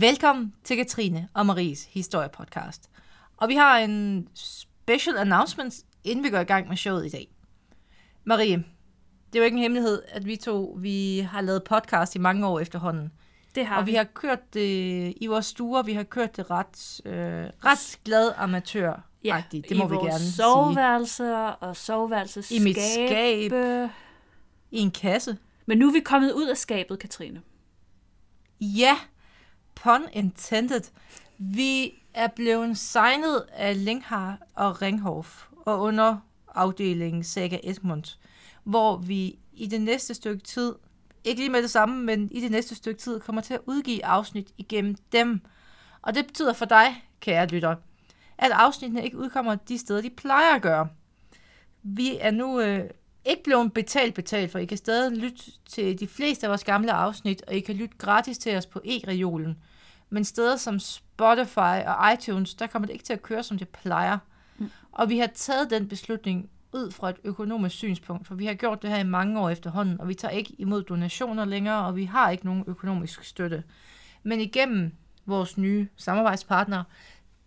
Velkommen til Katrine og Maries historiepodcast. Og vi har en special announcement, inden vi går i gang med showet i dag. Marie, det er jo ikke en hemmelighed, at vi to vi har lavet podcast i mange år efterhånden. Det har og vi har kørt det i vores stuer, vi har kørt det ret, øh, ret glad amatør Ja, det må i vi vores gerne sige. soveværelser og soveværelses I mit skab. I en kasse. Men nu er vi kommet ud af skabet, Katrine. Ja, pun intended. Vi er blevet signet af Linghar og Ringhof og under afdelingen Saga Edmund, hvor vi i det næste stykke tid, ikke lige med det samme, men i det næste stykke tid, kommer til at udgive afsnit igennem dem. Og det betyder for dig, kære lytter, at afsnittene ikke udkommer de steder, de plejer at gøre. Vi er nu øh, ikke blevet betalt betalt, for I kan stadig lytte til de fleste af vores gamle afsnit, og I kan lytte gratis til os på e-reolen. Men steder som Spotify og iTunes, der kommer det ikke til at køre, som det plejer. Mm. Og vi har taget den beslutning ud fra et økonomisk synspunkt, for vi har gjort det her i mange år efterhånden, og vi tager ikke imod donationer længere, og vi har ikke nogen økonomisk støtte. Men igennem vores nye samarbejdspartnere,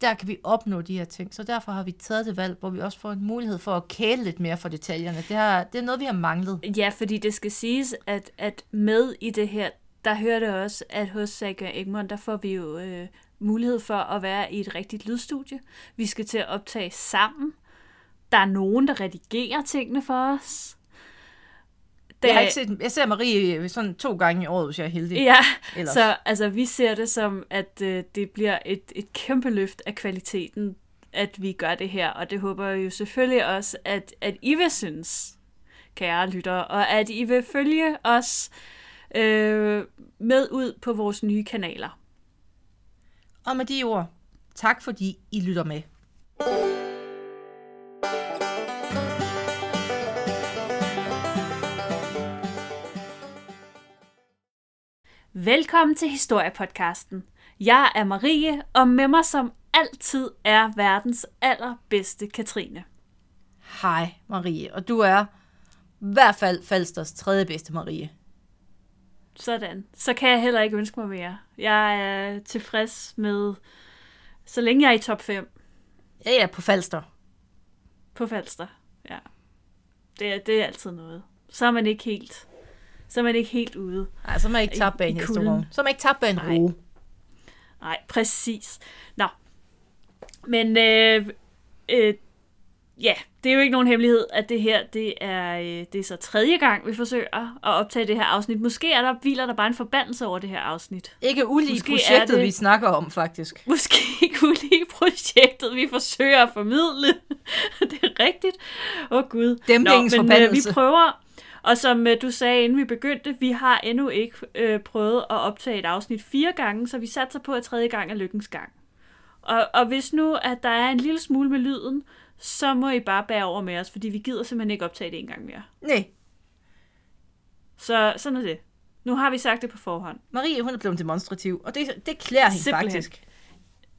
der kan vi opnå de her ting. Så derfor har vi taget det valg, hvor vi også får en mulighed for at kæle lidt mere for detaljerne. Det, har, det er noget, vi har manglet. Ja, fordi det skal siges, at, at med i det her, der hører det også, at hos Saga Egmont, der får vi jo øh, mulighed for at være i et rigtigt lydstudie. Vi skal til at optage sammen. Der er nogen, der redigerer tingene for os. Det, jeg, har ikke set, jeg ser Marie sådan to gange i året, hvis jeg er heldig. Ja, Ellers. så altså, vi ser det som, at øh, det bliver et, et kæmpe løft af kvaliteten, at vi gør det her. Og det håber jeg jo selvfølgelig også, at, at I vil synes, kære lytter, og at I vil følge os øh, med ud på vores nye kanaler. Og med de ord, tak fordi I lytter med. Velkommen til Historiepodcasten. Jeg er Marie, og med mig som altid er verdens allerbedste Katrine. Hej Marie, og du er i hvert fald Falsters tredje bedste Marie. Sådan. Så kan jeg heller ikke ønske mig mere. Jeg er tilfreds med, så længe jeg er i top 5. Ja, ja, på Falster. På Falster, ja. Det er, det er altid noget. Så er man ikke helt så er man ikke helt ude. Nej, så er man ikke tabt bag en hestevogn. Så er man ikke tabt bag en ro. Nej, præcis. Nå, men øh, øh, ja, det er jo ikke nogen hemmelighed, at det her, det er, øh, det er så tredje gang, vi forsøger at optage det her afsnit. Måske er der, hviler der bare en forbandelse over det her afsnit. Ikke ulige Måske projektet, det, vi snakker om, faktisk. Måske ikke ulige projektet, vi forsøger at formidle. det er rigtigt. Åh oh, gud. Dæmpingens Nå, men øh, vi prøver og som øh, du sagde, inden vi begyndte, vi har endnu ikke øh, prøvet at optage et afsnit fire gange, så vi satser på, at tredje gang er lykkens gang. Og, og hvis nu, at der er en lille smule med lyden, så må I bare bære over med os, fordi vi gider simpelthen ikke optage det en gang mere. Nej. Så sådan er det. Nu har vi sagt det på forhånd. Marie, hun er blevet demonstrativ, og det, det klæder hende Simpelthen. faktisk.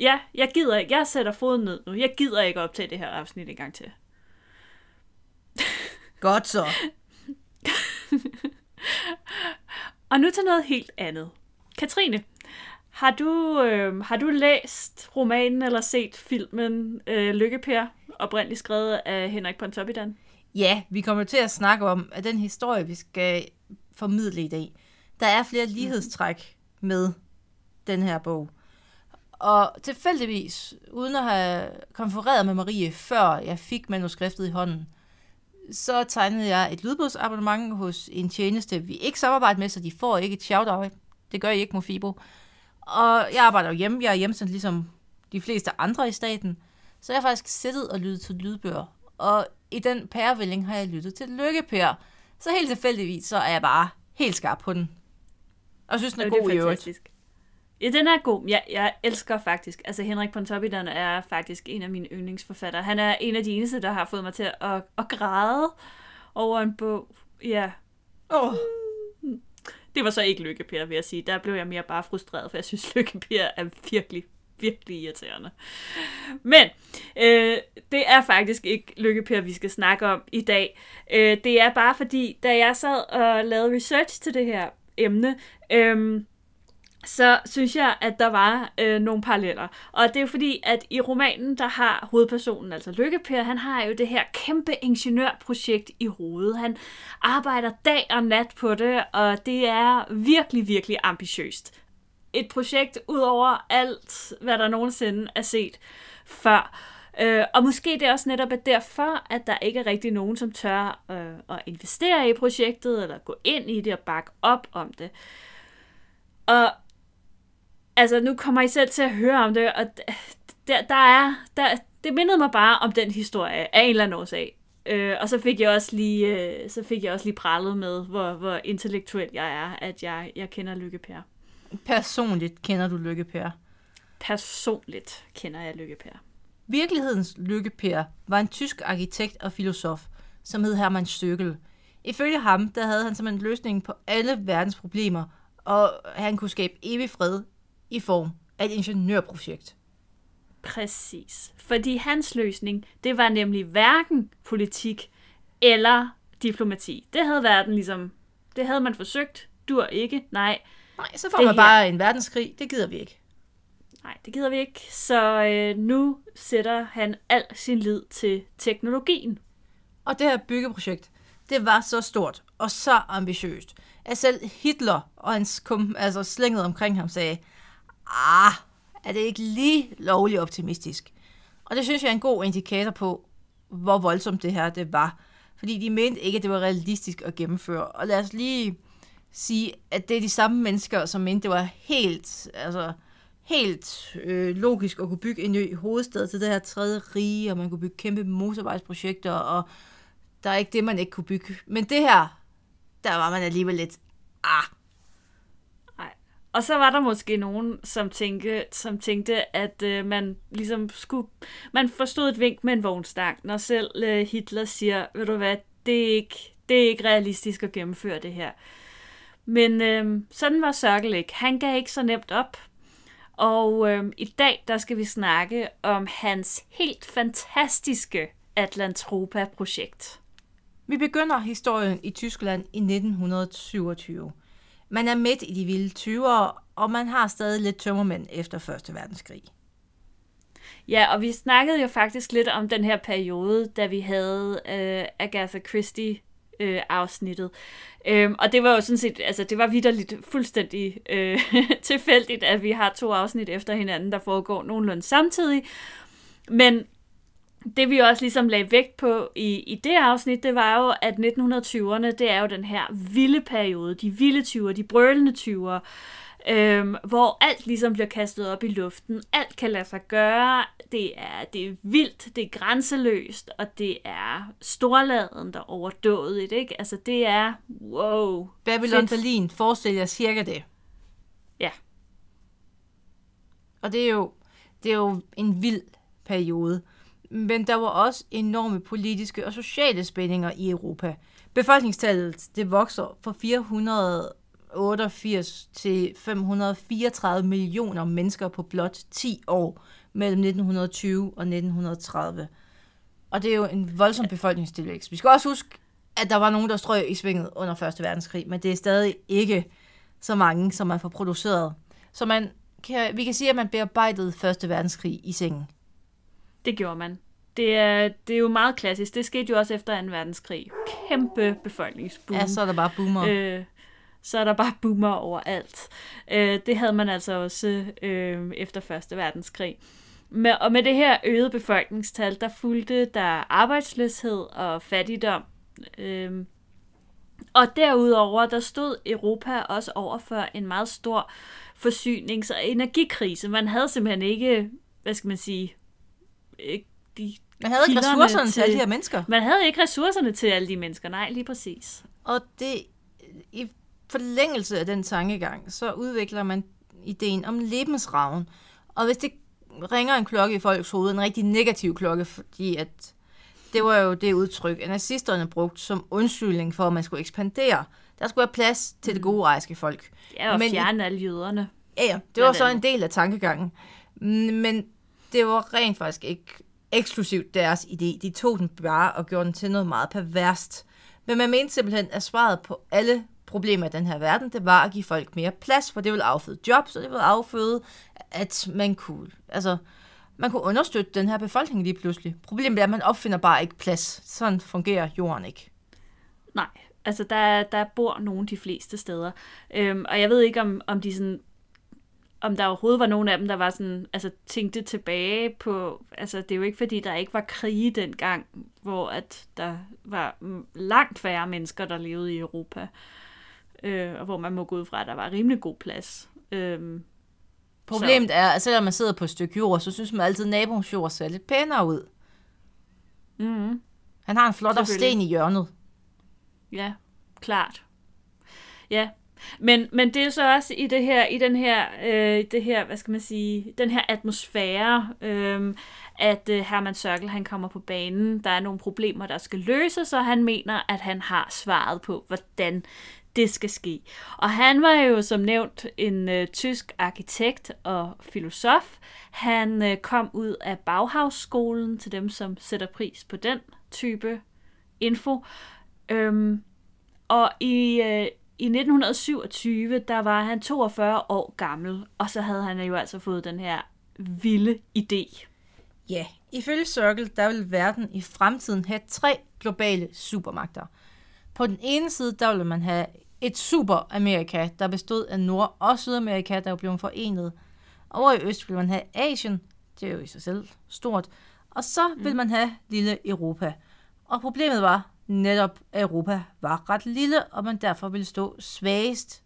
Ja, jeg gider ikke. Jeg sætter foden ned nu. Jeg gider ikke optage det her afsnit en gang til. Godt så. og nu til noget helt andet. Katrine, har du, øh, har du læst romanen eller set filmen øh, Lykkepær, oprindeligt skrevet af Henrik Pontoppidan? Ja, vi kommer til at snakke om, at den historie, vi skal formidle i dag, der er flere lighedstræk med den her bog. Og tilfældigvis, uden at have konfereret med Marie, før jeg fik manuskriptet i hånden, så tegnede jeg et lydbogsabonnement hos en tjeneste, vi ikke samarbejder med, så de får ikke et shout-out. Det gør I ikke, Mofibo. Og jeg arbejder jo hjemme. Jeg er hjemsendt ligesom de fleste andre i staten. Så jeg har faktisk siddet og lyttet til lydbøger. Og i den pærevælling har jeg lyttet til Lykkepær. Så helt tilfældigvis, så er jeg bare helt skarp på den. Og synes, den er, er god i øvrigt. Ja, den er god. Jeg, jeg elsker faktisk. Altså, Henrik Pontoppidan er faktisk en af mine yndlingsforfattere. Han er en af de eneste, der har fået mig til at, at græde over en bog. Ja. Oh. Det var så ikke Lykkepær, vil jeg sige. Der blev jeg mere bare frustreret, for jeg synes, Lykkepær er virkelig, virkelig irriterende. Men øh, det er faktisk ikke Lykkepær, vi skal snakke om i dag. Øh, det er bare fordi, da jeg sad og lavede research til det her emne, øh, så synes jeg, at der var øh, nogle paralleller. Og det er jo fordi, at i romanen, der har hovedpersonen, altså Lykkepær, han har jo det her kæmpe ingeniørprojekt i hovedet. Han arbejder dag og nat på det, og det er virkelig, virkelig ambitiøst. Et projekt ud over alt, hvad der nogensinde er set før. Øh, og måske det er også netop at derfor, at der ikke er rigtig nogen, som tør øh, at investere i projektet, eller gå ind i det og bakke op om det. Og altså, nu kommer I selv til at høre om det, og der, der er, der, det mindede mig bare om den historie af en eller anden årsag. Øh, og så fik jeg også lige, øh, så fik jeg også lige prallet med, hvor, hvor intellektuel jeg er, at jeg, jeg kender Lykke Per. Personligt kender du Lykke Per. Personligt kender jeg Lykke Per. Virkelighedens Lykke Per var en tysk arkitekt og filosof, som hed Hermann Stöckel. Ifølge ham, der havde han simpelthen løsningen på alle verdens problemer, og han kunne skabe evig fred i form af et ingeniørprojekt. Præcis. Fordi hans løsning, det var nemlig hverken politik eller diplomati. Det havde verden ligesom, det havde man forsøgt, dur ikke, nej. Nej, så får man bare en verdenskrig, det gider vi ikke. Nej, det gider vi ikke. Så øh, nu sætter han al sin lid til teknologien. Og det her byggeprojekt, det var så stort og så ambitiøst, at selv Hitler og hans kum, altså slænget omkring ham sagde, ah, er det ikke lige lovligt optimistisk? Og det synes jeg er en god indikator på, hvor voldsomt det her det var. Fordi de mente ikke, at det var realistisk at gennemføre. Og lad os lige sige, at det er de samme mennesker, som mente, det var helt, altså, helt øh, logisk at kunne bygge en ny hovedstad til det her tredje rige, og man kunne bygge kæmpe motorvejsprojekter, og der er ikke det, man ikke kunne bygge. Men det her, der var man alligevel lidt, ah, og så var der måske nogen, som tænkte, som tænkte at øh, man ligesom skulle... Man forstod et vink med en vognstang, når selv øh, Hitler siger, ved du hvad, det er ikke, det er ikke realistisk at gennemføre det her. Men øh, sådan var Sørkel ikke. Han gav ikke så nemt op. Og øh, i dag, der skal vi snakke om hans helt fantastiske Atlantropa-projekt. Vi begynder historien i Tyskland i 1927. Man er midt i de vilde 20'ere, og man har stadig lidt tømmermænd efter 1. verdenskrig. Ja, og vi snakkede jo faktisk lidt om den her periode, da vi havde øh, Agatha Christie øh, afsnittet. Øhm, og det var jo sådan set, altså det var vidderligt fuldstændig øh, tilfældigt, at vi har to afsnit efter hinanden, der foregår nogenlunde samtidig. Men det vi også ligesom lagde vægt på i, i det afsnit, det var jo, at 1920'erne, det er jo den her vilde periode, de vilde 20'er, de brølende 20'er, øhm, hvor alt ligesom bliver kastet op i luften, alt kan lade sig gøre, det er, det er vildt, det er grænseløst, og det er storladen, der overdået, ikke? Altså det er, wow. Babylon fedt. Berlin forestiller cirka det. Ja. Og det er jo, det er jo en vild periode. Men der var også enorme politiske og sociale spændinger i Europa. Befolkningstallet det vokser fra 488 til 534 millioner mennesker på blot 10 år mellem 1920 og 1930. Og det er jo en voldsom befolkningstilvækst. Vi skal også huske, at der var nogen, der strøg i svinget under 1. verdenskrig, men det er stadig ikke så mange, som man får produceret. Så man kan, vi kan sige, at man bearbejdede 1. verdenskrig i sengen. Det gjorde man. Det er, det er jo meget klassisk. Det skete jo også efter 2. verdenskrig. Kæmpe befolkningsboom. Ja, så er der bare boomer. Øh, så er der bare boomer overalt. Øh, det havde man altså også øh, efter 1. verdenskrig. Med, og med det her øgede befolkningstal, der fulgte der arbejdsløshed og fattigdom. Øh, og derudover, der stod Europa også over for en meget stor forsynings- og energikrise. Man havde simpelthen ikke, hvad skal man sige, de man havde ikke ressourcerne til, til alle de her mennesker. Man havde ikke ressourcerne til alle de mennesker, nej, lige præcis. Og det, i forlængelse af den tankegang, så udvikler man ideen om lebensraven. Og hvis det ringer en klokke i folks hoved, en rigtig negativ klokke, fordi at det var jo det udtryk, at nazisterne brugte som undskyldning for, at man skulle ekspandere. Der skulle være plads til det mm. gode rejske folk. Ja, og Men fjerne alle jøderne. Ja, ja, det var så en del af tankegangen. Men det var rent faktisk ikke eksklusivt deres idé. De tog den bare og gjorde den til noget meget perverst. Men man mente simpelthen, at svaret på alle problemet i den her verden, det var at give folk mere plads, for det ville afføde jobs, og det ville afføde, at man kunne, altså, man kunne understøtte den her befolkning lige pludselig. Problemet er, at man opfinder bare ikke plads. Sådan fungerer jorden ikke. Nej, altså der, der bor nogen de fleste steder. Øhm, og jeg ved ikke, om, om de sådan om der overhovedet var nogen af dem, der var sådan, altså tænkte tilbage på, altså det er jo ikke fordi, der ikke var krige dengang, hvor at der var langt færre mennesker, der levede i Europa, øh, og hvor man må gå ud fra, at der var rimelig god plads. Øh, Problemet så. er, at selvom man sidder på et stykke jord, så synes man altid, at naboens jord ser lidt pænere ud. Mm-hmm. Han har en flot sten i hjørnet. Ja, klart. Ja, men, men det er så også i det her, i den her, øh, det her, hvad skal man sige, den her atmosfære, øh, at øh, Herman Sørkel, han kommer på banen. Der er nogle problemer, der skal løses, og han mener, at han har svaret på, hvordan det skal ske. Og han var jo som nævnt en øh, tysk arkitekt og filosof. Han øh, kom ud af Bauhaus-skolen til dem, som sætter pris på den type info. Øhm, og i, øh, i 1927, der var han 42 år gammel, og så havde han jo altså fået den her vilde idé. Ja, ifølge Circle, der vil verden i fremtiden have tre globale supermagter. På den ene side, der vil man have et super-Amerika, der bestod af Nord- og Sydamerika, der blev forenet. Over i øst vil man have Asien, det er jo i sig selv stort, og så vil mm. man have lille Europa. Og problemet var, netop Europa var ret lille, og man derfor ville stå svagest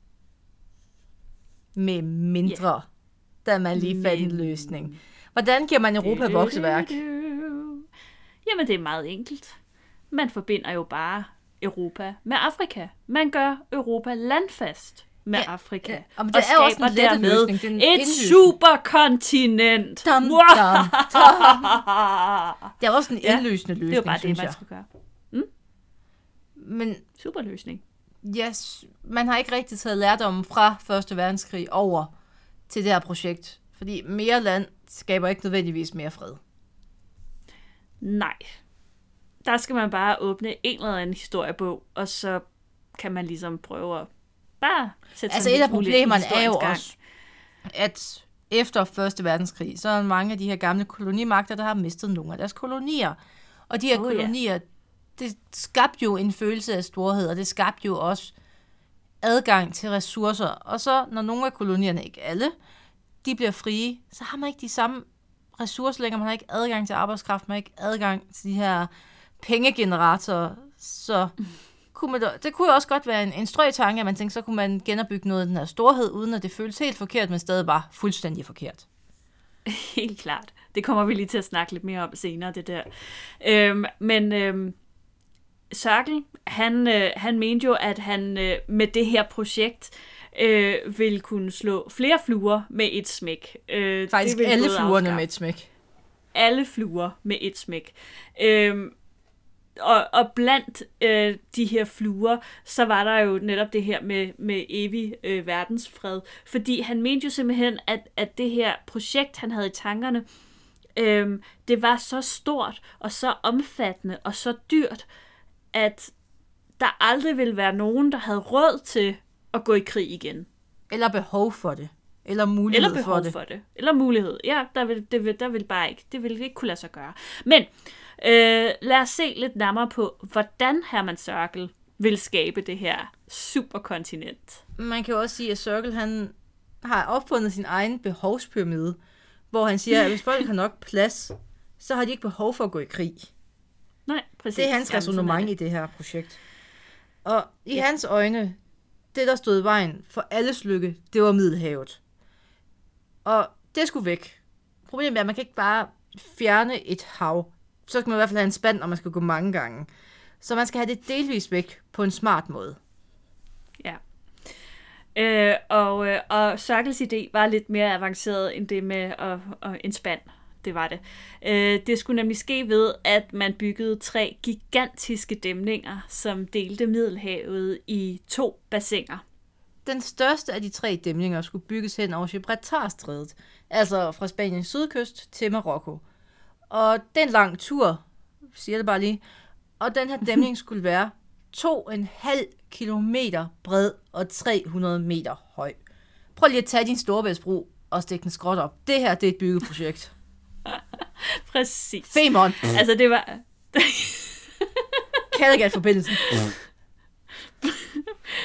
med mindre, yeah. da man lige fandt en løsning. Hvordan giver man Europa vokseværk? Jamen, det er meget enkelt. Man forbinder jo bare Europa med Afrika. Man gør Europa landfast med ja, Afrika. Ja. Og, det og er også en dermed løsning. Det er et superkontinent. Dum, dum, dum. det er også en indløsende løsning, Det er bare det, man skal gøre. Men, Super løsning. Yes, man har ikke rigtig taget lærdom fra Første Verdenskrig over til det her projekt. Fordi mere land skaber ikke nødvendigvis mere fred. Nej. Der skal man bare åbne en eller anden historiebog, og så kan man ligesom prøve at bare sætte Altså et af problemerne er jo også, at efter Første Verdenskrig, så er mange af de her gamle kolonimagter, der har mistet nogle af deres kolonier. Og de her oh, kolonier, ja det skabte jo en følelse af storhed, og det skabte jo også adgang til ressourcer. Og så, når nogle af kolonierne, ikke alle, de bliver frie, så har man ikke de samme ressourcer længere. Man har ikke adgang til arbejdskraft, man har ikke adgang til de her pengegeneratorer. Så kunne man, det kunne jo også godt være en, en strøg tanke, at man tænkte, så kunne man genopbygge noget af den her storhed, uden at det føles helt forkert, men stadig bare fuldstændig forkert. Helt klart. Det kommer vi lige til at snakke lidt mere om senere, det der. Øhm, men øhm, Sørkel, han, øh, han mente jo, at han øh, med det her projekt øh, ville kunne slå flere fluer med et smæk. Øh, Faktisk alle fluerne med et smæk. Alle fluer med et smæk. Øh, og, og blandt øh, de her fluer, så var der jo netop det her med, med evig øh, verdensfred. Fordi han mente jo simpelthen, at, at det her projekt, han havde i tankerne, øh, det var så stort og så omfattende og så dyrt, at der aldrig ville være nogen, der havde råd til at gå i krig igen. Eller behov for det. Eller mulighed Eller behov for det. for det. Eller mulighed. Ja, der vil, det vil, der vil bare ikke. Det vil ikke kunne lade sig gøre. Men øh, lad os se lidt nærmere på, hvordan Herman Sørkel vil skabe det her superkontinent. Man kan jo også sige, at Sørkel han har opfundet sin egen behovspyramide, hvor han siger, at hvis folk har nok plads, så har de ikke behov for at gå i krig. Nej, præcis. Det er hans resonemang i det her projekt. Og i ja. hans øjne, det der stod i vejen for alles lykke, det var Middelhavet. Og det skulle væk. Problemet er, at man kan ikke bare fjerne et hav. Så skal man i hvert fald have en spand, og man skal gå mange gange. Så man skal have det delvis væk på en smart måde. Ja. Øh, og, øh, og Cirkles idé var lidt mere avanceret end det med at, at en spand det var det. Øh, det skulle nemlig ske ved, at man byggede tre gigantiske dæmninger, som delte Middelhavet i to bassiner. Den største af de tre dæmninger skulle bygges hen over Gibraltarstrædet, altså fra Spaniens sydkyst til Marokko. Og den lang tur, siger det bare lige, og den her dæmning skulle være 2,5 kilometer bred og 300 meter høj. Prøv lige at tage din storebæltsbro og stikke den skråt op. Det her, det er et byggeprojekt. Præcis. Femern, Altså, det var... Kattegat-forbindelsen.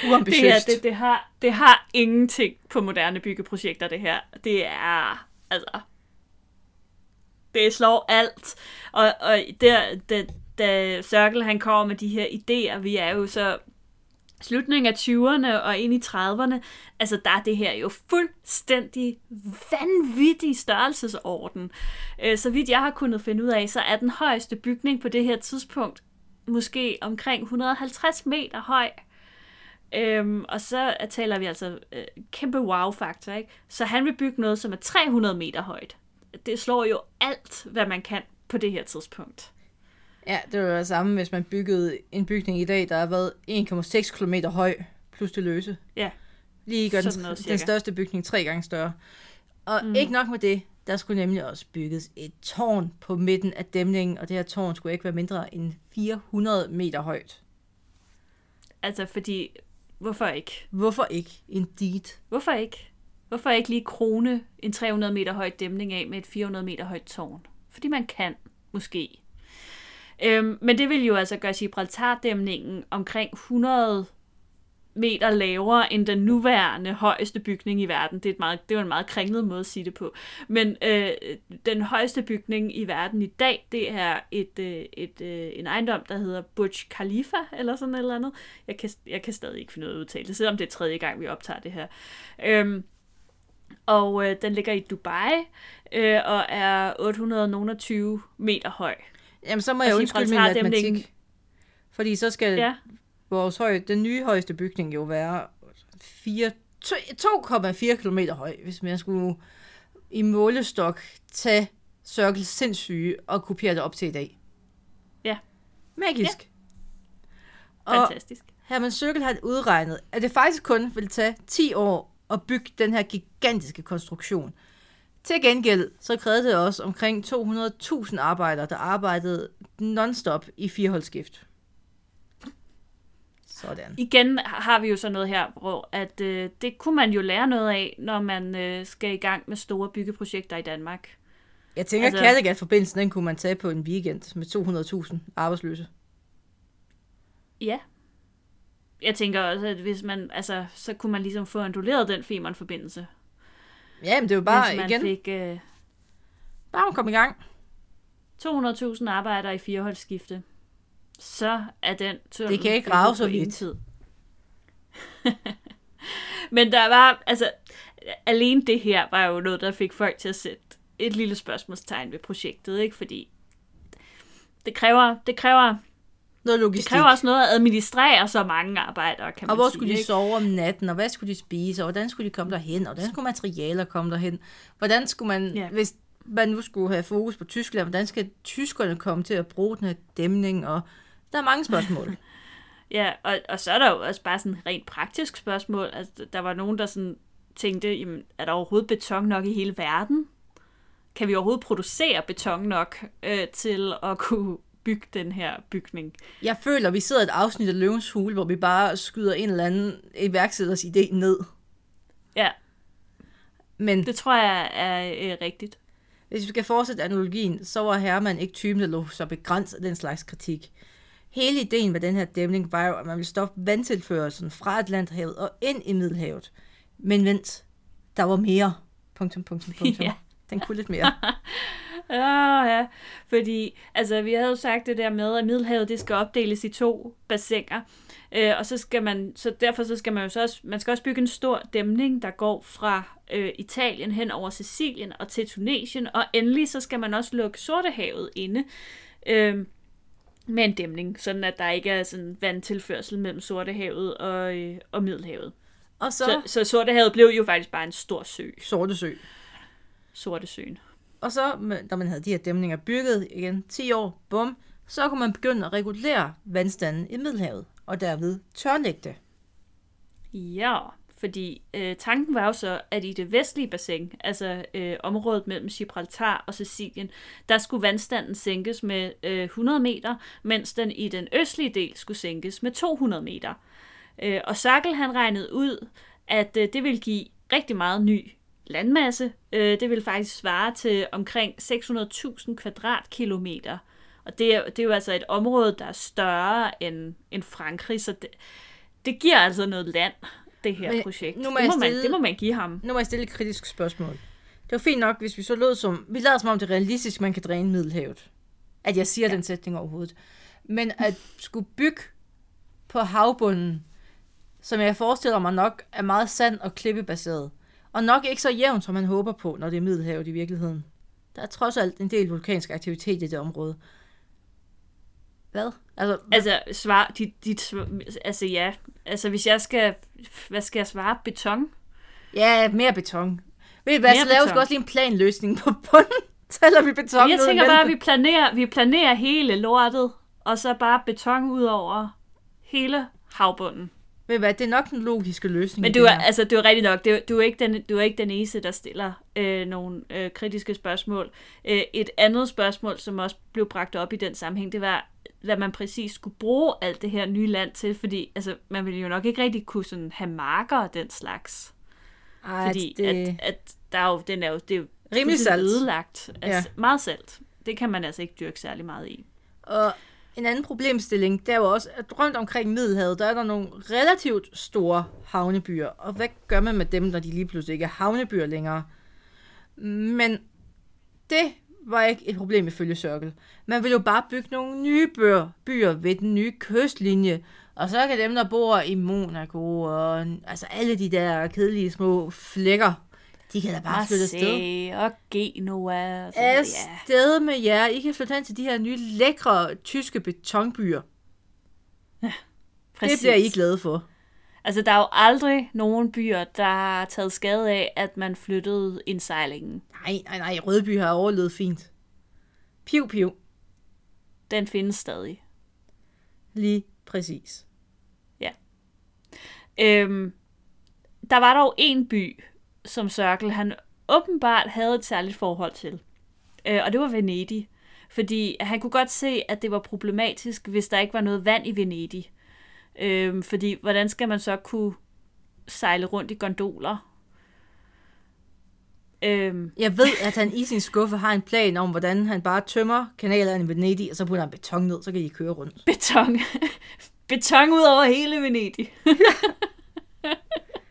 Det Uambitiøst. her, det, det, har, det har ingenting på moderne byggeprojekter, det her. Det er, altså... Det slår alt. Og, og der, da, da Circle han kommer med de her idéer, vi er jo så slutningen af 20'erne og ind i 30'erne, altså der er det her jo fuldstændig vanvittig størrelsesorden. Øh, så vidt jeg har kunnet finde ud af, så er den højeste bygning på det her tidspunkt måske omkring 150 meter høj. Øhm, og så taler vi altså øh, kæmpe wow-faktor, ikke? Så han vil bygge noget, som er 300 meter højt. Det slår jo alt, hvad man kan på det her tidspunkt. Ja, det var det samme, hvis man byggede en bygning i dag, der har været 1,6 km høj, plus det løse. Ja, Lige gør den, noget den største bygning tre gange større. Og mm. ikke nok med det, der skulle nemlig også bygges et tårn på midten af dæmningen, og det her tårn skulle ikke være mindre end 400 meter højt. altså fordi, hvorfor ikke? Hvorfor ikke? Indeed. Hvorfor ikke? Hvorfor ikke lige krone en 300 meter høj dæmning af med et 400 meter højt tårn? Fordi man kan, måske. Øhm, men det vil jo altså gøre Gibraltar-dæmningen omkring 100 meter lavere end den nuværende højeste bygning i verden. Det er, et meget, det er jo en meget kringlet måde at sige det på. Men øh, den højeste bygning i verden i dag, det er et, øh, et, øh, en ejendom, der hedder Burj Khalifa, eller sådan et eller andet. Jeg kan, jeg kan stadig ikke finde ud af at udtale det, selvom det er tredje gang, vi optager det her. Øhm, og øh, den ligger i Dubai, øh, og er 820 meter høj. Jamen, så må Og jeg undskylde min matematik. Fordi så skal ja. Vores høj, den nye højeste bygning jo være 4 to- 2,4 km høj, hvis man skulle i målestok tage Circle sindssyge og kopiere det op til i dag. Ja. Magisk. Ja. Og fantastisk. Herman Circle har udregnet, at det faktisk kun vil tage 10 år at bygge den her gigantiske konstruktion. Til gengæld så krævede det også omkring 200.000 arbejdere, der arbejdede non-stop i fireholdsskift. Sådan. Igen har vi jo så noget her, hvor at, øh, det kunne man jo lære noget af, når man øh, skal i gang med store byggeprojekter i Danmark. Jeg tænker, altså, Kattegat-forbindelsen, den kunne man tage på en weekend med 200.000 arbejdsløse. Ja. Jeg tænker også, at hvis man, altså, så kunne man ligesom få annulleret den Femern-forbindelse. Ja, men det er jo bare, hvis man igen, fik øh, bare komme i gang. 200.000 arbejdere i fireholdsskifte, så er den tunnel Det kan ikke på så vidt. tid. Men der var, altså, alene det her var jo noget, der fik folk til at sætte et lille spørgsmålstegn ved projektet, ikke? Fordi det kræver, det kræver, Noget det logistik. kræver også noget at administrere så mange arbejdere, kan og hvor sige, skulle de ikke? sove om natten, og hvad skulle de spise, og hvordan skulle de komme derhen, og hvordan skulle materialer komme derhen? Hvordan skulle man, Ja. hvis man nu skulle have fokus på Tyskland, hvordan skal tyskerne komme til at bruge den her dæmning, og der er mange spørgsmål. Ja, og, og så er der jo også bare sådan rent praktisk spørgsmål. Altså, der var nogen, der sådan tænkte, jamen, er der overhovedet beton nok i hele verden? Kan vi overhovedet producere beton nok øh, til at kunne bygge den her bygning? Jeg føler, vi sidder et afsnit af Løvens Hule, hvor vi bare skyder en eller anden iværksætters idé ned. Ja, Men det tror jeg er øh, rigtigt. Hvis vi skal fortsætte analogien, så var Herman ikke typen, der lå så begrænset den slags kritik. Hele ideen med den her dæmning var jo, at man ville stoppe vandtilførelsen fra Atlanterhavet og ind i Middelhavet. Men vent, der var mere. Punktum, punktum, punktum. Ja. Den kunne lidt mere. Ja, ja, fordi altså, vi havde jo sagt det der med, at Middelhavet det skal opdeles i to bassiner. Øh, og så skal man, så derfor så skal man jo så også, man skal også bygge en stor dæmning, der går fra øh, Italien hen over Sicilien og til Tunesien, og endelig så skal man også lukke Sortehavet inde øh, med en dæmning, sådan at der ikke er sådan vandtilførsel mellem Sortehavet og, øh, og Middelhavet. Og så, Så, så Sortehavet blev jo faktisk bare en stor sø, Sorte Sø. Sortesøen. Og så, da man havde de her dæmninger bygget igen 10 år, bum, så kunne man begynde at regulere vandstanden i Middelhavet, og derved tørlægge det. Ja, Fordi øh, tanken var jo så, at i det vestlige bassin, altså øh, området mellem Gibraltar og Sicilien, der skulle vandstanden sænkes med øh, 100 meter, mens den i den østlige del skulle sænkes med 200 meter. Øh, og Sackel han regnede ud, at øh, det ville give rigtig meget ny landmasse. Øh, det vil faktisk svare til omkring 600.000 kvadratkilometer. Og det er, det er jo altså et område, der er større end, end Frankrig, så det, det giver altså noget land, det her Men projekt. nu må det, må man, stille- det må man give ham. Nu må jeg stille et kritisk spørgsmål. Det var fint nok, hvis vi så lød som... Vi lader som om det er realistisk, man kan dræne Middelhavet. At jeg siger ja. den sætning overhovedet. Men at skulle bygge på havbunden, som jeg forestiller mig nok er meget sand og klippebaseret, og nok ikke så jævn, som man håber på, når det er Middelhavet i virkeligheden. Der er trods alt en del vulkansk aktivitet i det område. Hvad? Altså, Altså, svar, dit, dit, svar- altså ja, altså hvis jeg skal, hvad skal jeg svare? Beton? ja, mere beton. Ved I hvad, Mere så laver vi også lige en planløsning på bunden. Tæller vi beton jeg tænker bare, at vi planerer, vi planerer hele lortet, og så bare beton ud over hele havbunden. Ved hvad, det er nok den logiske løsning. Men du er, altså, du er rigtig nok, du, du, er ikke den, du er ikke den eneste, der stiller øh, nogle øh, kritiske spørgsmål. Øh, et andet spørgsmål, som også blev bragt op i den sammenhæng, det var, hvad man præcis skulle bruge alt det her nye land til, fordi altså, man ville jo nok ikke rigtig kunne sådan have marker og den slags. Ej, Fordi det... at, at der er jo, den er jo, det er jo Rimelig salt. ødelagt. Altså, Ja. Meget salt. Det kan man altså ikke dyrke særlig meget i. Og en anden problemstilling, det er jo også, at rundt omkring Middelhavet, der er der nogle relativt store havnebyer. Og hvad gør man med dem, når de lige pludselig ikke er havnebyer længere? Men det var ikke et problem ifølge Circle. Man vil jo bare bygge nogle nye byer, byer ved den nye kystlinje. Og så kan dem, der bor i Monaco og altså alle de der kedelige små flækker, de kan da bare flytte afsted. Og sådan noget, ja. Afsted med jer. I kan flytte hen til de her nye lækre tyske betonbyer. Præcis. Det bliver I glade for. Altså, der er jo aldrig nogen byer, der har taget skade af, at man flyttede indsejlingen. Nej, nej, nej. Rødby har overlevet fint. Piv, piv. Den findes stadig. Lige præcis. Øhm, der var dog en by, som Circle han åbenbart havde et særligt forhold til. Øh, og det var Venedig. Fordi han kunne godt se, at det var problematisk, hvis der ikke var noget vand i Venedig. Øhm, fordi hvordan skal man så kunne sejle rundt i gondoler? Øhm, Jeg ved, at han i sin skuffe har en plan om, hvordan han bare tømmer kanalerne i Venedig, og så putter han beton ned, så kan I køre rundt. beton. beton ud over hele Venedig.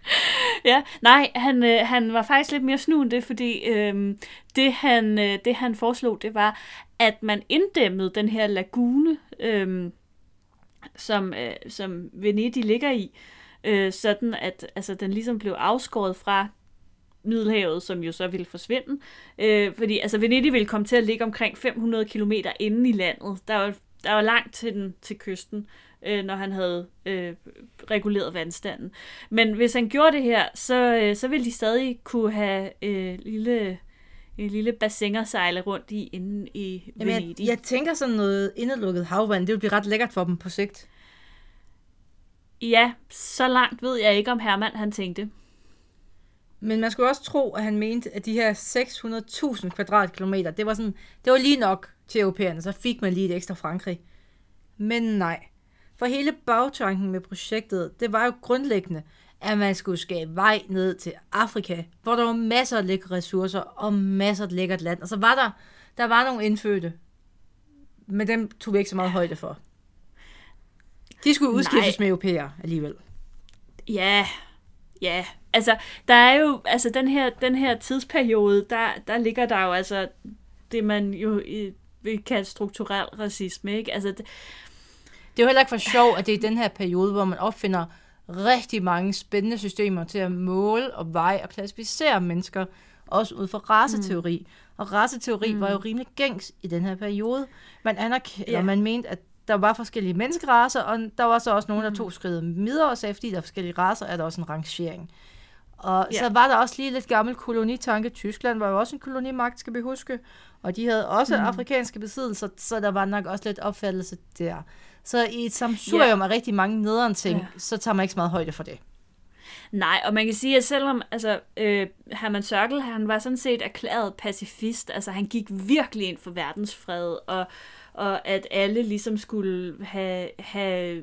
ja, nej, han, øh, han var faktisk lidt mere snu end det, fordi øh, det, han, øh, det han foreslog, det var, at man inddæmmede den her lagune, øh, som, øh, som Venedig ligger i, øh, sådan at altså, den ligesom blev afskåret fra Middelhavet, som jo så ville forsvinde. Øh, fordi altså, Venedig ville komme til at ligge omkring 500 km inde i landet. Der var, der var langt til, den, til kysten, øh, når han havde øh, reguleret vandstanden. Men hvis han gjorde det her, så, øh, så ville de stadig kunne have øh, lille, en lille bassin at sejle rundt i inde i Jamen, Venedig. jeg, jeg tænker sådan noget indelukket havvand, det vil blive ret lækkert for dem på sigt. Ja, så langt ved jeg ikke, om Hermann han tænkte. Men man skulle også tro, at han mente, at de her 600.000 kvadratkilometer, det var, sådan, det var lige nok til europæerne, så fik man lige et ekstra Frankrig. Men nej. For hele bagtanken med projektet, det var jo grundlæggende, at man skulle skabe vej ned til Afrika, hvor der var masser af lækre ressourcer og masser af lækkert land. Og så var der, der var nogle indfødte, men dem tog vi ikke så meget højde for. De skulle udskiftes Nej. med europæer alligevel. Ja, ja. Altså, der er jo, altså den her, den her tidsperiode, der, der ligger der jo altså det, man jo i, vil kalde strukturel racisme, ikke? Altså, det, Det er jo heller ikke for sjov, at det er den her periode, hvor man opfinder rigtig mange spændende systemer til at måle og veje og klassificere mennesker, også ud fra raceteori. Mm. Og raceteori mm. var jo rimelig gængs i den her periode. Man, anerk- yeah. man mente, at der var forskellige menneskeraser, og der var så også nogen, der tog skridtet videre og sagde, fordi der er forskellige raser, er der også en rangering. Og Ja. så var der også lige lidt gammel kolonitanke. Tyskland var jo også en kolonimagt, skal vi huske. Og de havde også mm. afrikanske besiddelser, så der var nok også lidt opfattelse der. Så i et samsurium af rigtig mange nederen ting, Ja. så tager man ikke så meget højde for det. Nej, og man kan sige, at selvom altså, øh, Herman Sørkel, han var sådan set erklæret pacifist, altså han gik virkelig ind for verdensfred, og, og at alle ligesom skulle have, have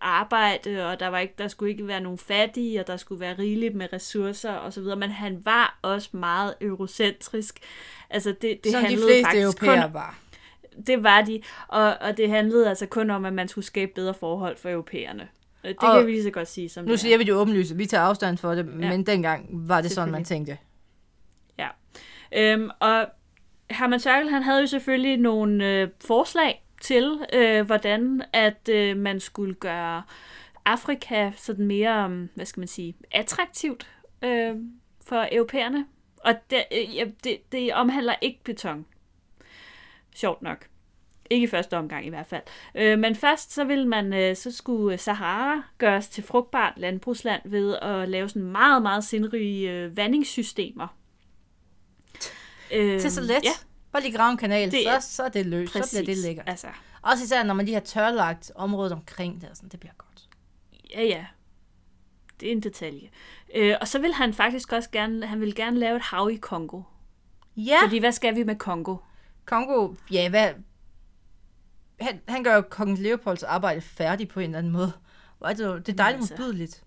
arbejde, og der, var ikke, der skulle ikke være nogen fattige, og der skulle være rigeligt med ressourcer og så videre, men han var også meget eurocentrisk. Altså det, det Som de handlede fleste faktisk europæere kun, var. det var de, og, og det handlede altså kun om, at man skulle skabe bedre forhold for europæerne. Det Og kan vi lige så godt sige som Nu er. siger vi det åbenlyst, vi tager afstand for det, men dengang var det sådan, man tænkte. Ja. Øhm, og Herman Sørkel, han havde jo selvfølgelig nogle øh, forslag til, øh, hvordan at øh, man skulle gøre Afrika sådan mere, um, hvad skal man sige, attraktivt øh, for europæerne. Og det, øh, det, det omhandler ikke beton. Sjovt nok. Ikke i første omgang i hvert fald. Øh, men først så ville man, øh, så skulle Sahara gøres til frugtbart landbrugsland ved at lave sådan meget, meget sindrige øh, vandingssystemer. Øh, er så let. Ja, Bare lige grave en kanal, Det så, er- så er det løst. præcis. Så bliver det lækkert. Altså, Også især, når man lige har tørlagt området omkring det, sådan, det bliver godt. ja, ja. Det er en detalje. Øh, og så vil han faktisk også gerne, han vil gerne lave et hav i Kongo. Ja, Fordi hvad skal vi med Kongo? Kongo, ja, hvad... Han, han gør jo kong Leopolds arbejde færdig på en eller anden måde. Det, det er dejligt altså. modbydeligt.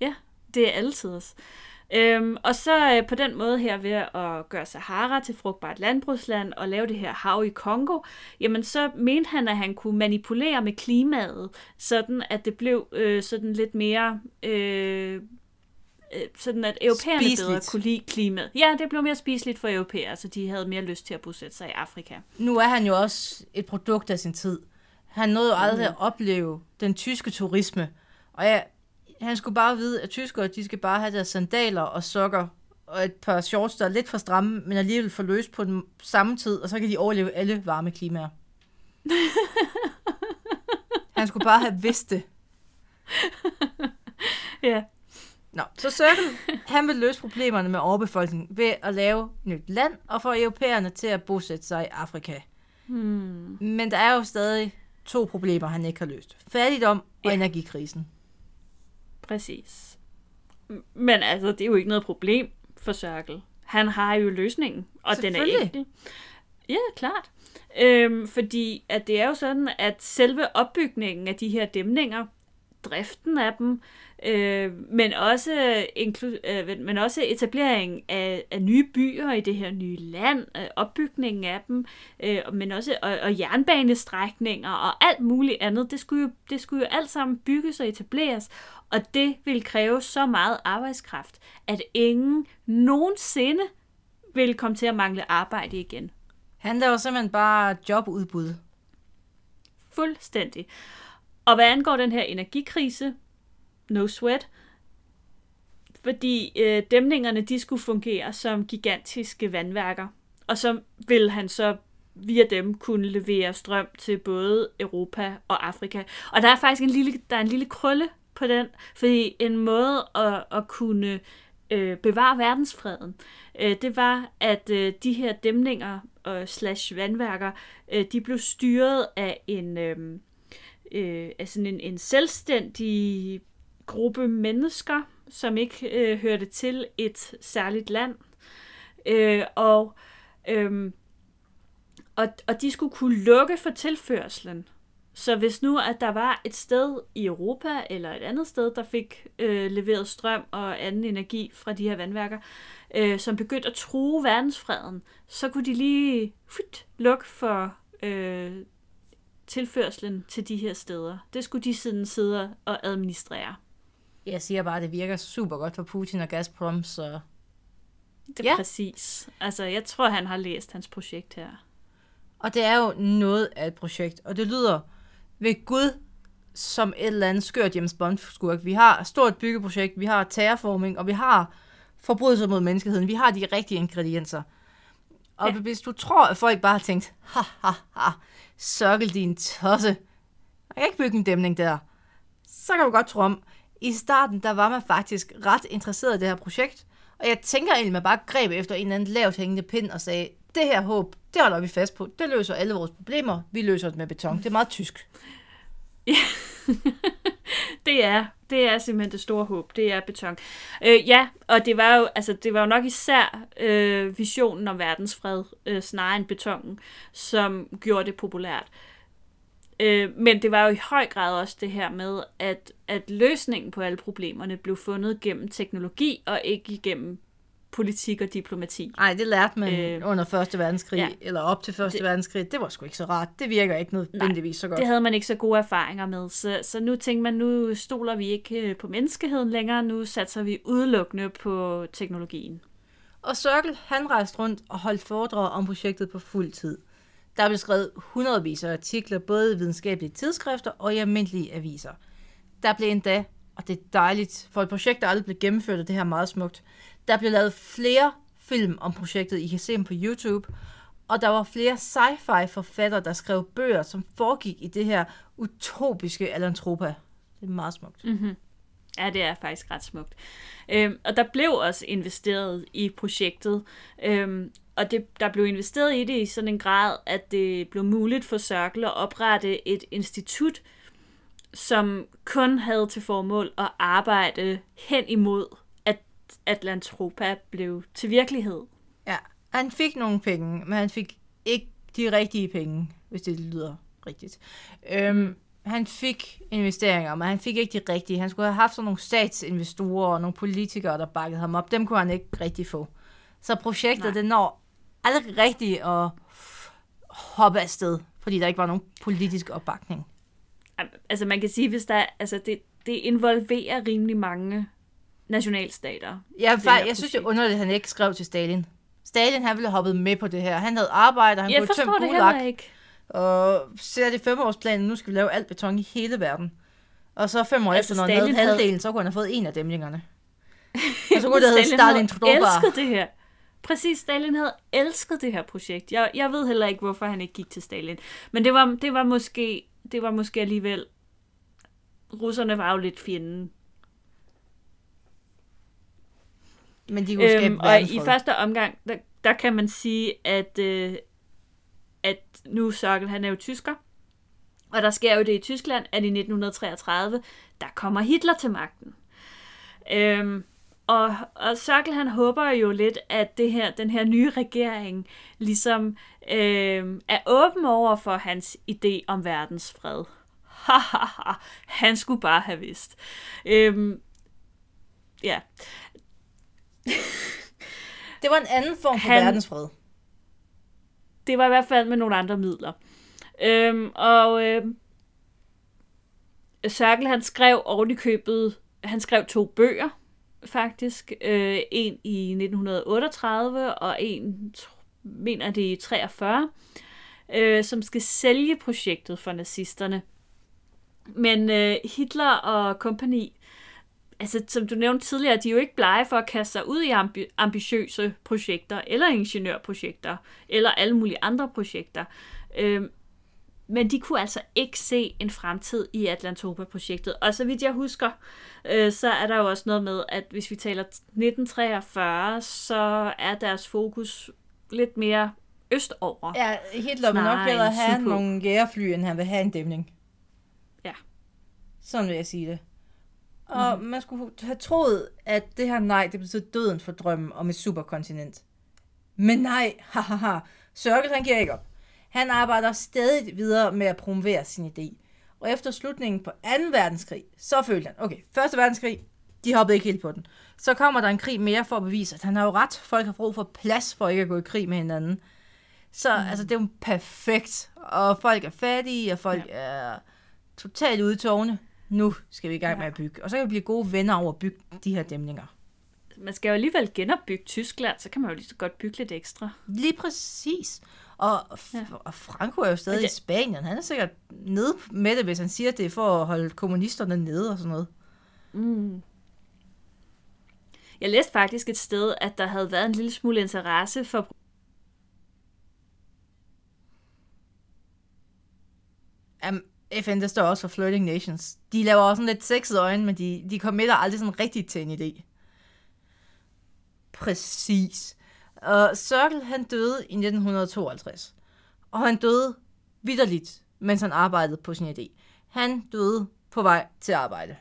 Ja, det er altid os. Øhm, og så øh, på den måde her ved at gøre Sahara til frugtbart landbrugsland og lave det her hav i Kongo, jamen så mente han, at han kunne manipulere med klimaet, sådan at det blev øh, sådan lidt mere... Øh, øh, sådan at europæerne bedre Spiseligt. kunne lide klimaet. Ja, det blev mere spiseligt for europæere, så de havde mere lyst til at bosætte sig i Afrika. Nu er han jo også et produkt af sin tid. Han nåede jo aldrig Mm. at opleve den tyske turisme. Og ja, han skulle bare vide, at tyskere, de skal bare have deres sandaler og sokker og et par shorts, der er lidt for stramme, men alligevel for løs på den samme tid, og så kan de overleve alle varme klimaer. han skulle bare have vidst det. Ja, Nå, så Circle, han vil løse problemerne med overbefolkning ved at lave nyt land og få europæerne til at bosætte sig i Afrika. hmm. Men der er jo stadig to problemer, han ikke har løst. Fattigdom og Ja. energikrisen. Præcis. Men altså, det er jo ikke noget problem for Sørkel. Han har jo løsningen, og den er enkel. Ja, klart. Øhm, fordi at det er jo sådan, at selve opbygningen af de her dæmninger, driften af dem, øh, men, også inklu- øh, men også etableringen af, af nye byer i det her nye land, øh, opbygningen af dem, øh, men også og, og jernbanestrækninger og alt muligt andet, det skulle, jo, det skulle jo alt sammen bygges og etableres, og det vil kræve så meget arbejdskraft, at ingen nogensinde vil komme til at mangle arbejde igen. Han laver simpelthen bare jobudbud. Fuldstændig. Og hvad angår den her energikrise, no sweat, fordi øh, dæmningerne de skulle fungere som gigantiske vandværker, og så vil han så via dem kunne levere strøm til både Europa og Afrika. Og der er faktisk en lille, der er en lille krølle på den, fordi en måde at, at kunne øh, bevare verdensfreden, øh, det var, at øh, de her dæmninger og slash vandværker, øh, de blev styret af en, øh, øh, af sådan en, en selvstændig gruppe mennesker, som ikke øh, hørte til et særligt land. Øh, og, øh, og, og de skulle kunne lukke for tilførslen. Så hvis nu, at der var et sted i Europa eller et andet sted, der fik øh, leveret strøm og anden energi fra de her vandværker, øh, som begyndte at true verdensfreden, så kunne de lige fyt, lukke for øh, tilførslen til de her steder. Det skulle de siden sidde og administrere. Jeg siger bare, at det virker super godt for Putin og Gazprom, så Det er Ja. præcis. Altså, jeg tror, han har læst hans projekt her. Og det er jo noget af et projekt, og det lyder ved Gud som et eller andet skørt James Bond-skurk. Vi har et stort byggeprojekt, vi har terraforming, og vi har forbrydelser mod menneskeheden. Vi har de rigtige ingredienser. Og. Ja. hvis du tror, at folk bare har tænkt, ha, ha, ha, sørgel din tosse. Jeg kan ikke bygge en dæmning der. Så kan du godt tro om, i starten, der var man faktisk ret interesseret i det her projekt. Og jeg tænker egentlig, man bare greb efter en eller anden lavt hængende pind og sagde, det her håb, det holder vi fast på. Det løser alle vores problemer. Vi løser det med beton. Det er meget tysk. Det er det er simpelthen det store håb. Det er beton. Øh, ja, og det var jo, altså, det var jo nok især øh, visionen om verdensfred, øh, snarere end betongen, som gjorde det populært. Øh, men det var jo i høj grad også det her med, at, at løsningen på alle problemerne blev fundet gennem teknologi og ikke igennem politik og diplomati. Nej, det lærte man øh, under Første Verdenskrig, ja. eller op til Første Det- Verdenskrig. Det var sgu ikke så rart. Det virker ikke nødvendigvis så godt. Det havde man ikke så gode erfaringer med, så, så nu tænkte man, nu stoler vi ikke øh, på menneskeheden længere, nu satser vi udelukkende på teknologien. Og Circle, han rejste rundt og holdt foredrag om projektet på fuld tid. Der blev skrevet hundredvis af artikler, både i videnskabelige tidsskrifter og i almindelige aviser. Der blev endda, og det er dejligt, for et projekt, der aldrig blev gennemført, og det her er meget smukt, der blev lavet flere film om projektet, I kan se dem på YouTube, og der var flere sci-fi forfattere, der skrev bøger, som foregik i det her utopiske Alantropa. Det er meget smukt. Mm-hmm. Ja, det er faktisk ret smukt. Øhm, og der blev også investeret i projektet, øhm, og det, der blev investeret i det i sådan en grad, at det blev muligt for Circle at oprette et institut, som kun havde til formål at arbejde hen imod, at Atlantropa blev til virkelighed. Ja, han fik nogle penge, men han fik ikke de rigtige penge, hvis det lyder rigtigt. Øhm, han fik investeringer, men han fik ikke de rigtige. Han skulle have haft sådan nogle statsinvestorer og nogle politikere, der bakkede ham op. Dem kunne han ikke rigtig få. Så projektet, Nej. det når aldrig rigtigt at hoppe afsted, fordi der ikke var nogen politisk opbakning. Altså man kan sige, hvis der altså det, det involverer rimelig mange nationalstater. Det her jeg, synes, det er underligt, at han ikke skrev til Stalin. Stalin, han ville have hoppet med på det her. Han havde arbejde, han Jeg kunne tømme det Gulag. ikke. Og ser det femårsplanen, nu skal vi lave alt beton i hele verden. Og så fem år Altså, efter, når han havde halvdelen, så kunne han have fået en af dæmningerne. Og så kunne det hedde Stalin Tropa. elsket det her. Præcis, Stalin havde elsket det her projekt. Jeg, jeg ved heller ikke, hvorfor han ikke gik til Stalin. Men det var, det var måske det var måske alligevel... Russerne var jo lidt fjenden. Men de kunne Øhm, og i første omgang, der, der kan man sige, at, øh, at nu Sørkel, han er jo tysker. Og der sker jo det i Tyskland, at i 1933, der kommer Hitler til magten. Øhm, og, og Sørkel, han håber jo lidt, at det her, den her nye regering ligesom øhm, er åben over for hans idé om verdensfred. Hahaha, han skulle bare have vidst. Øhm, ja, Det var en anden form for Han- verdensfred. det var i hvert fald med nogle andre midler. Øhm, og øhm, Sørkel, han skrev oven i købet, han skrev to bøger, faktisk. Øh, en i 1938, og en, mener det i 43, øh, som skal sælge projektet for nazisterne. Men øh, Hitler og kompagni, altså som du nævnte tidligere, de er jo ikke blege for at kaste sig ud i ambi- ambitiøse projekter, eller ingeniørprojekter, eller alle mulige andre projekter. Øh, men de kunne altså ikke se en fremtid i Atlantopa-projektet. Og så vidt jeg husker, øh, så er der jo også noget med, at hvis vi taler 1943, så er deres fokus lidt mere østover. Ja, Hitler vil nok bedre have sydpå. nogle jægerfly, end han vil have en dæmning. Ja. Sådan vil jeg sige det. Og mm. man skulle have troet, at det her nej, det betød døden for drømmen om et superkontinent. Men nej, hahaha. Sørkel, han giver ikke op. Han arbejder stadig videre med at promovere sin idé. Og efter slutningen på 2. verdenskrig, så følte han, okay, 1. verdenskrig, de hoppede ikke helt på den. Så kommer der en krig mere for at bevise, at han har jo ret. Folk har brug for plads for ikke at gå i krig med hinanden. Så mm. altså, det er jo perfekt. Og folk er fattige, og folk ja. er totalt ude i tårne. Nu skal vi i gang Ja. med at bygge. Og så kan vi blive gode venner over at bygge de her dæmninger. Man skal jo alligevel genopbygge Tyskland, så kan man jo lige så godt bygge lidt ekstra. Lige præcis. Og, Ja. og Franco er jo stadig det... i Spanien. Han er sikkert nede med det, hvis han siger, at det er for at holde kommunisterne nede og sådan noget. Mm. Jeg læste faktisk et sted, at der havde været en lille smule interesse for Um, FN, der står også for Flirting Nations. De laver også sådan lidt sexede øjne, men de, de committer aldrig sådan rigtigt til en idé. Præcis. Og Circle, han døde i 1952. Og han døde vidderligt, mens han arbejdede på sin idé. Han døde på vej til arbejde.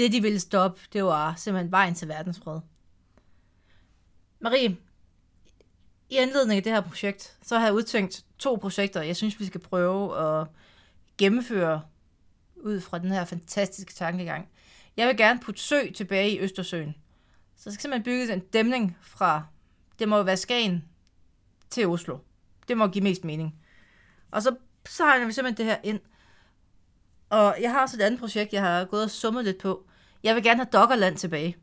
Det, de ville stoppe, det var simpelthen vejen til verdensfred. Marie, i anledning af det her projekt, så har jeg udtænkt to projekter, jeg synes, vi skal prøve at gennemføre ud fra den her fantastiske tankegang. Jeg vil gerne putte sø tilbage i Østersøen. Så der skal simpelthen bygges en dæmning fra, det må være Skagen til Oslo. Det må give mest mening. Og så, så har vi simpelthen det her ind. Og jeg har også et andet projekt, jeg har gået og summet lidt på. Jeg vil gerne have Dokkerland tilbage.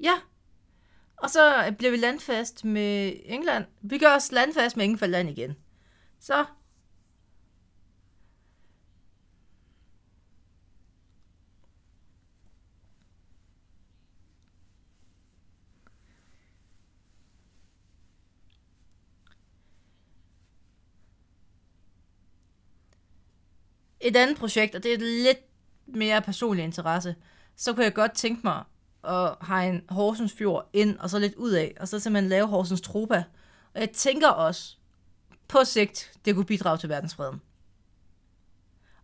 Ja. Og så bliver vi landfast med England. Vi gør os landfast med England igen. Så. Et andet projekt, og det er et lidt mere personlig interesse, så kunne jeg godt tænke mig at en Horsens Fjord ind, og så lidt ud af, og så simpelthen lave Horsens Tropa. Og jeg tænker også, på sigt, det kunne bidrage til verdensfreden.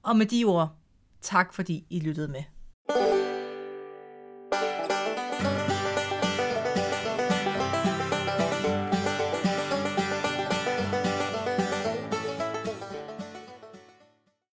Og med de ord, tak fordi I lyttede med.